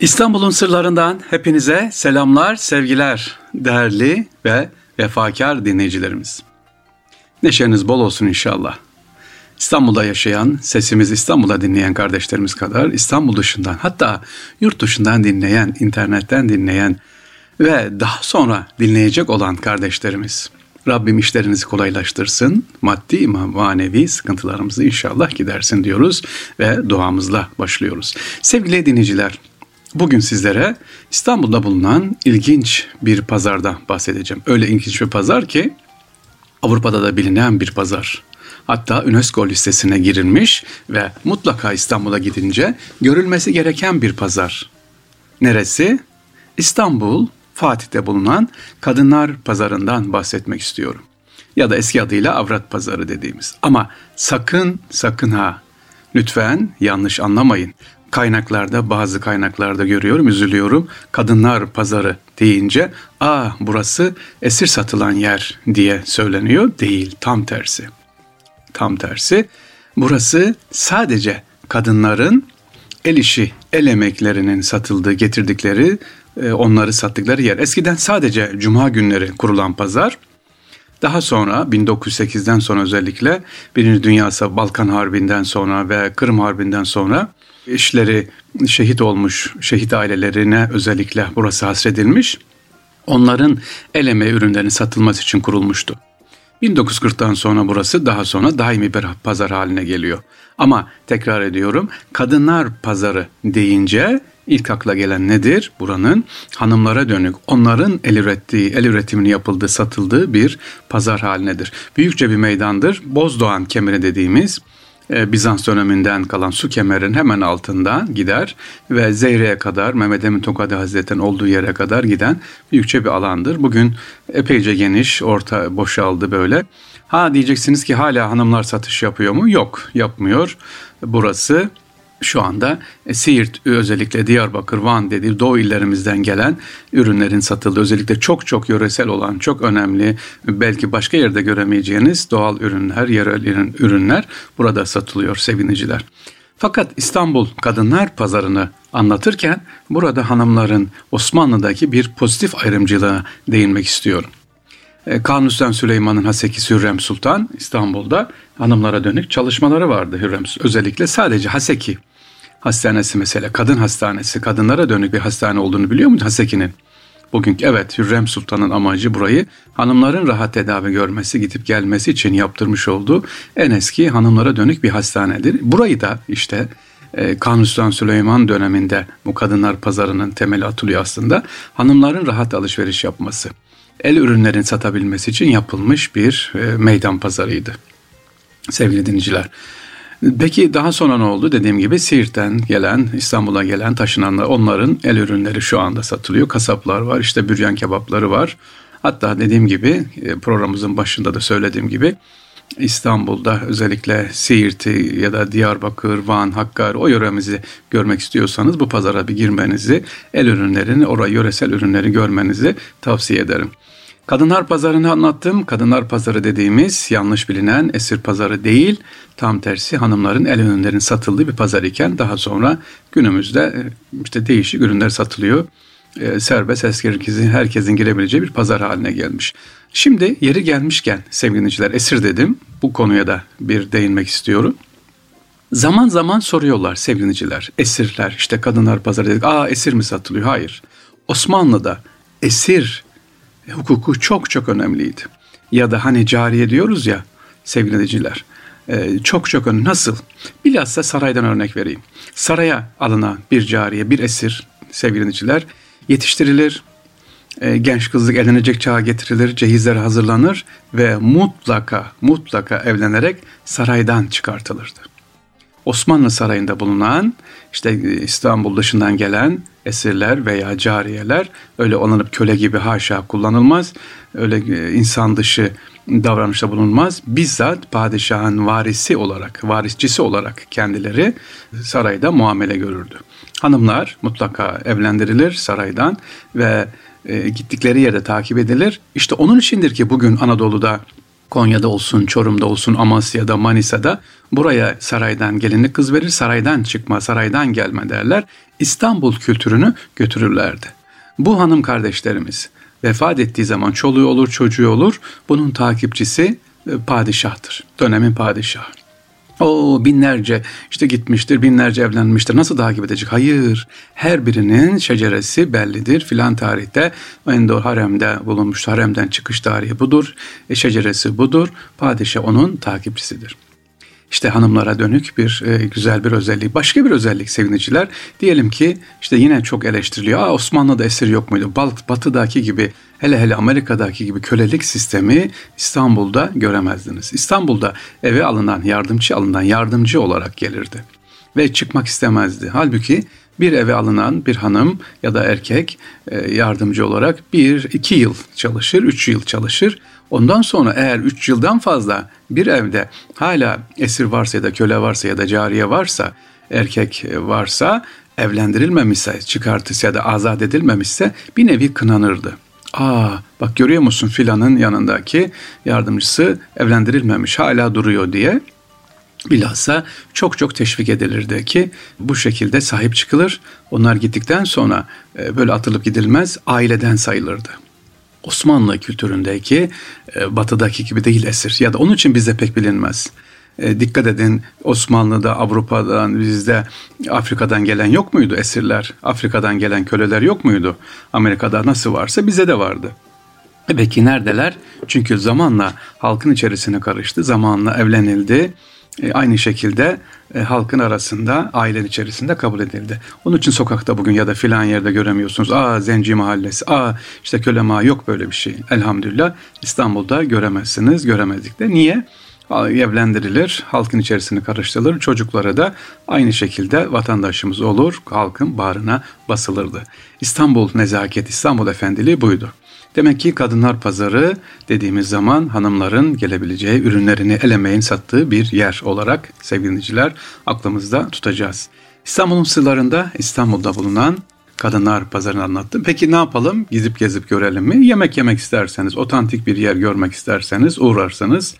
İstanbul'un sırlarından hepinize selamlar, sevgiler değerli ve vefakar dinleyicilerimiz. Neşeniz bol olsun inşallah. İstanbul'da yaşayan, sesimizi İstanbul'da dinleyen kardeşlerimiz kadar İstanbul dışından hatta yurt dışından dinleyen, internetten dinleyen ve daha sonra dinleyecek olan kardeşlerimiz. Rabbim işlerinizi kolaylaştırsın, maddi manevi sıkıntılarımızı inşallah gidersin diyoruz ve duamızla başlıyoruz. Sevgili dinleyiciler, Bugün sizlere İstanbul'da bulunan ilginç bir pazarda bahsedeceğim. Öyle ilginç bir pazar ki Avrupa'da da bilinen bir pazar. Hatta UNESCO listesine girilmiş ve mutlaka İstanbul'a gidince görülmesi gereken bir pazar. Neresi? İstanbul, Fatih'te bulunan Kadınlar Pazarı'ndan bahsetmek istiyorum. Ya da eski adıyla Avrat Pazarı dediğimiz. Ama sakın sakın ha lütfen yanlış anlamayın kaynaklarda bazı kaynaklarda görüyorum üzülüyorum kadınlar pazarı deyince aa burası esir satılan yer diye söyleniyor değil tam tersi. Tam tersi burası sadece kadınların el işi el emeklerinin satıldığı getirdikleri e, onları sattıkları yer. Eskiden sadece cuma günleri kurulan pazar daha sonra 1908'den sonra özellikle Birinci Dünya Balkan Harbi'nden sonra ve Kırım Harbi'nden sonra eşleri şehit olmuş şehit ailelerine özellikle burası hasredilmiş. Onların el emeği ürünlerinin satılması için kurulmuştu. 1940'tan sonra burası daha sonra daimi bir pazar haline geliyor. Ama tekrar ediyorum kadınlar pazarı deyince ilk akla gelen nedir? Buranın hanımlara dönük onların el ürettiği, el üretimini yapıldığı, satıldığı bir pazar halinedir. Büyükçe bir meydandır. Bozdoğan kemeri dediğimiz e, Bizans döneminden kalan su kemerin hemen altından gider ve Zeyre'ye kadar Mehmet Emin Tokadi Hazretleri'nin olduğu yere kadar giden büyükçe bir alandır. Bugün epeyce geniş, orta boşaldı böyle. Ha diyeceksiniz ki hala hanımlar satış yapıyor mu? Yok, yapmıyor. Burası şu anda e, Siirt özellikle Diyarbakır, Van dediği doğu illerimizden gelen ürünlerin satıldığı özellikle çok çok yöresel olan çok önemli belki başka yerde göremeyeceğiniz doğal ürünler, yerel ürünler burada satılıyor seviniciler. Fakat İstanbul Kadınlar Pazarı'nı anlatırken burada hanımların Osmanlı'daki bir pozitif ayrımcılığa değinmek istiyorum. E, Kanuni Süleyman'ın Haseki Hürrem Sultan İstanbul'da hanımlara dönük çalışmaları vardı Hürrem özellikle sadece Haseki hastanesi mesela kadın hastanesi kadınlara dönük bir hastane olduğunu biliyor musun Haseki'nin? Bugünkü evet Hürrem Sultan'ın amacı burayı hanımların rahat tedavi görmesi, gidip gelmesi için yaptırmış olduğu en eski hanımlara dönük bir hastanedir. Burayı da işte Kanuni Sultan Süleyman döneminde bu kadınlar pazarının temeli atılıyor aslında. Hanımların rahat alışveriş yapması, el ürünlerin satabilmesi için yapılmış bir e, meydan pazarıydı. Sevgili dinleyiciler. Peki daha sonra ne oldu? Dediğim gibi Siirt'ten gelen, İstanbul'a gelen taşınanlar onların el ürünleri şu anda satılıyor. Kasaplar var, işte büryan kebapları var. Hatta dediğim gibi e, programımızın başında da söylediğim gibi İstanbul'da özellikle Siirt'i ya da Diyarbakır, Van, Hakkari o yöremizi görmek istiyorsanız bu pazara bir girmenizi, el ürünlerini, oraya yöresel ürünleri görmenizi tavsiye ederim. Kadınlar pazarını anlattım. Kadınlar pazarı dediğimiz yanlış bilinen esir pazarı değil, tam tersi hanımların el ürünlerin satıldığı bir pazar iken daha sonra günümüzde e, işte değişik ürünler satılıyor. E, serbest herkesin, herkesin girebileceği bir pazar haline gelmiş. Şimdi yeri gelmişken sevgili dinleyiciler esir dedim. Bu konuya da bir değinmek istiyorum. Zaman zaman soruyorlar sevgili dinleyiciler. Esirler işte kadınlar pazarı dedik. Aa esir mi satılıyor? Hayır. Osmanlı'da esir hukuku çok çok önemliydi. Ya da hani cariye diyoruz ya sevgili dinleyiciler. E, çok çok önemli. Nasıl? Bilhassa saraydan örnek vereyim. Saraya alınan bir cariye, bir esir sevgili dinleyiciler yetiştirilir. E, genç kızlık evlenecek çağa getirilir, cehizler hazırlanır ve mutlaka mutlaka evlenerek saraydan çıkartılırdı. Osmanlı Sarayı'nda bulunan işte İstanbul dışından gelen esirler veya cariyeler öyle onlanıp köle gibi haşa kullanılmaz. Öyle e, insan dışı davranışta bulunmaz. Bizzat padişahın varisi olarak, varisçisi olarak kendileri sarayda muamele görürdü. Hanımlar mutlaka evlendirilir saraydan ve e, gittikleri yerde takip edilir. İşte onun içindir ki bugün Anadolu'da Konya'da olsun, Çorum'da olsun, Amasya'da, Manisa'da buraya saraydan gelinlik kız verir, saraydan çıkma, saraydan gelme derler. İstanbul kültürünü götürürlerdi. Bu hanım kardeşlerimiz vefat ettiği zaman çoluğu olur, çocuğu olur. Bunun takipçisi e, padişahtır. Dönemin padişahı. O binlerce işte gitmiştir, binlerce evlenmiştir. Nasıl takip edecek? Hayır. Her birinin şeceresi bellidir. Filan tarihte Endor haremde bulunmuş. Haremden çıkış tarihi budur. E, şeceresi budur. Padişah onun takipçisidir. İşte hanımlara dönük bir e, güzel bir özellik. Başka bir özellik seviniciler. Diyelim ki işte yine çok eleştiriliyor. Aa, Osmanlı'da esir yok muydu? Batı'daki gibi hele hele Amerika'daki gibi kölelik sistemi İstanbul'da göremezdiniz. İstanbul'da eve alınan yardımcı alınan yardımcı olarak gelirdi. Ve çıkmak istemezdi. Halbuki bir eve alınan bir hanım ya da erkek e, yardımcı olarak bir iki yıl çalışır, üç yıl çalışır. Ondan sonra eğer üç yıldan fazla bir evde hala esir varsa ya da köle varsa ya da cariye varsa, erkek varsa evlendirilmemişse, çıkartısı ya da azat edilmemişse bir nevi kınanırdı. Aa bak görüyor musun filanın yanındaki yardımcısı evlendirilmemiş hala duruyor diye Bilhassa çok çok teşvik edilirdi ki bu şekilde sahip çıkılır. Onlar gittikten sonra e, böyle atılıp gidilmez aileden sayılırdı. Osmanlı kültüründeki e, batıdaki gibi değil esir ya da onun için bize pek bilinmez. E, dikkat edin Osmanlı'da, Avrupa'dan, bizde Afrika'dan gelen yok muydu esirler? Afrika'dan gelen köleler yok muydu? Amerika'da nasıl varsa bize de vardı. Peki neredeler? Çünkü zamanla halkın içerisine karıştı, zamanla evlenildi e, aynı şekilde e, halkın arasında, ailenin içerisinde kabul edildi. Onun için sokakta bugün ya da filan yerde göremiyorsunuz. Aa zenci mahallesi, aa işte köle mağı yok böyle bir şey. Elhamdülillah İstanbul'da göremezsiniz, göremezdik de. Niye? evlendirilir, halkın içerisine karıştırılır. Çocuklara da aynı şekilde vatandaşımız olur, halkın bağrına basılırdı. İstanbul nezaket, İstanbul efendiliği buydu. Demek ki kadınlar pazarı dediğimiz zaman hanımların gelebileceği ürünlerini elemeyin sattığı bir yer olarak sevgiliciler aklımızda tutacağız. İstanbul'un sırlarında İstanbul'da bulunan kadınlar pazarını anlattım. Peki ne yapalım? Gidip gezip görelim mi? Yemek yemek isterseniz, otantik bir yer görmek isterseniz uğrarsanız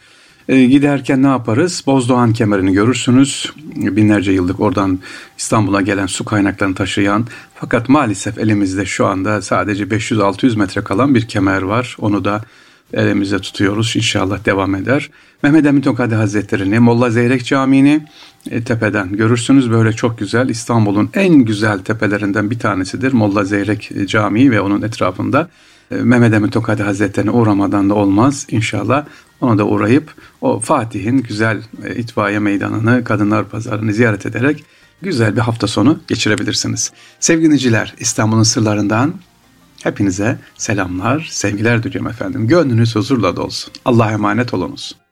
e, giderken ne yaparız? Bozdoğan kemerini görürsünüz. Binlerce yıllık oradan İstanbul'a gelen su kaynaklarını taşıyan fakat maalesef elimizde şu anda sadece 500-600 metre kalan bir kemer var. Onu da elimizde tutuyoruz. İnşallah devam eder. Mehmet Emin Tokadi Hazretleri'ni, Molla Zeyrek Camii'ni e, tepeden görürsünüz. Böyle çok güzel İstanbul'un en güzel tepelerinden bir tanesidir. Molla Zeyrek Camii ve onun etrafında e, Mehmet Emin Tokadi Hazretleri'ne uğramadan da olmaz. İnşallah ona da uğrayıp o Fatih'in güzel e, itfaiye meydanını, kadınlar pazarını ziyaret ederek güzel bir hafta sonu geçirebilirsiniz. Sevgiliciler İstanbul'un sırlarından hepinize selamlar, sevgiler diliyorum efendim. Gönlünüz huzurla dolsun. Allah'a emanet olunuz.